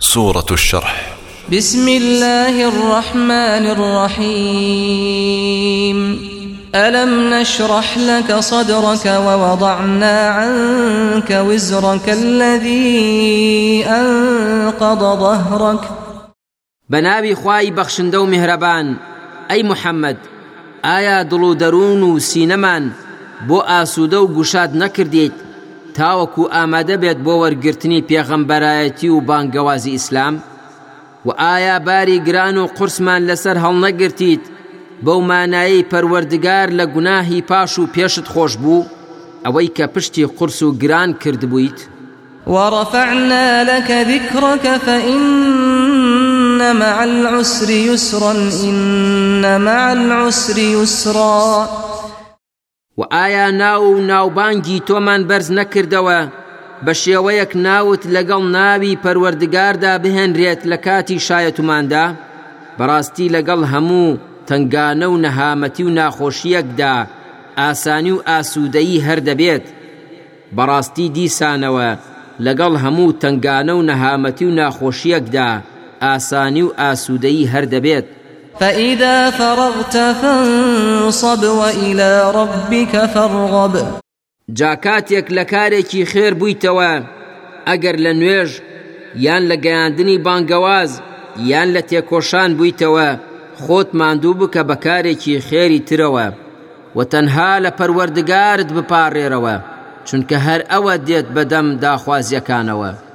سورة الشرح. بسم الله الرحمن الرحيم. ألم نشرح لك صدرك ووضعنا عنك وزرك الذي أنقض ظهرك؟ بنابي خواي بخشندو مهربان. أي محمد آيا دڵ درون و سینەمان بۆ ئاسوودە و گوشاد نەکردیت تاوەکو ئامادە بێت بۆ وەرگرتنی پێغەمبەرایەتی و بانگەوازی ئیسلام و ئایا باری گران و قورسمان لەسەر هەڵنەگرتیت بەو مانایی پەروەردگار لە گوناهی پاش و پێشت خۆش بوو ئەوەی کە پشتی قرس و گران کردبوویت ورفعنا لك ذكرك فإن مع العسر يسرا إن مع العسر يسرا. و ئایا ناو و ناوبانگی تۆمان بەرز نەکردەوە؟ بە شێوەیەک ناوت لەگەڵ ناوی پەروەردگاردا بهێنرێت لە کاتی شایەتماندا؟ بەڕاستی لەگەڵ هەموو تنگانە و نەهامەتی و ناخۆشیەکدا ئاسانی و ئاسوودەیی هەردەبێت. بەڕاستی دیسانەوە لەگەڵ هەموو تنگانە و نەهامەتی و ناخۆشیەکدا ئاسانی و ئاسوودەیی هەردەبێت. فإذا فرغت فانصب وإلى ربك فارغب. جاکاتێک لە کارێکی خێر بوویتەوە ئەگەر لە نوێژ یان لە گەیاندنی بانگەواز یان لە تێکۆشان بوویتەوە خۆت ماندوو بکە بە کارێکی خێری ترەوە و تەنها لە پەروەردگارت بپارڕێرەوە چونکە هەر ئەوە دێت بەدەم داخوازیەکانەوە.